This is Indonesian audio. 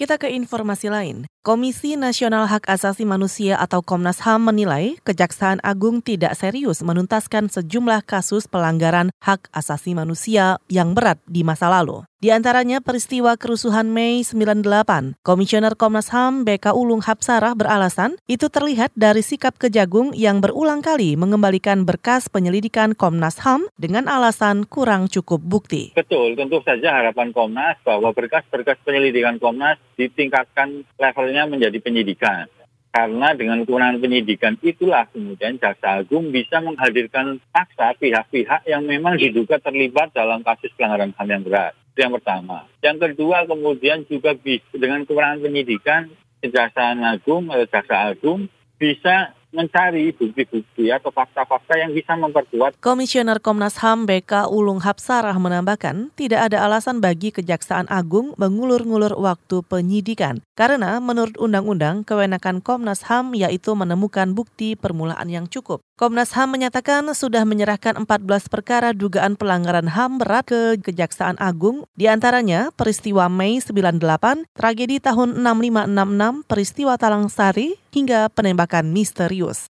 Kita ke informasi lain. Komisi Nasional Hak Asasi Manusia atau Komnas HAM menilai Kejaksaan Agung tidak serius menuntaskan sejumlah kasus pelanggaran hak asasi manusia yang berat di masa lalu. Di antaranya peristiwa kerusuhan Mei 98. Komisioner Komnas HAM BK Ulung Hapsarah beralasan itu terlihat dari sikap Kejagung yang berulang kali mengembalikan berkas penyelidikan Komnas HAM dengan alasan kurang cukup bukti. Betul, tentu saja harapan Komnas bahwa berkas-berkas penyelidikan Komnas ditingkatkan levelnya menjadi penyidikan. Karena dengan kewenangan penyidikan itulah kemudian Jaksa Agung bisa menghadirkan paksa pihak-pihak yang memang diduga terlibat dalam kasus pelanggaran HAM yang berat. Itu yang pertama. Yang kedua kemudian juga dengan kewenangan penyidikan Kejaksaan Agung atau Jaksa Agung bisa mencari bukti-bukti atau fakta-fakta yang bisa memperkuat. Komisioner Komnas HAM BK Ulung Hapsarah menambahkan, tidak ada alasan bagi Kejaksaan Agung mengulur-ngulur waktu penyidikan. Karena menurut undang-undang, kewenangan Komnas HAM yaitu menemukan bukti permulaan yang cukup. Komnas HAM menyatakan sudah menyerahkan 14 perkara dugaan pelanggaran HAM berat ke Kejaksaan Agung, di antaranya peristiwa Mei 98, tragedi tahun 6566, peristiwa Talang Sari, hingga penembakan misterius.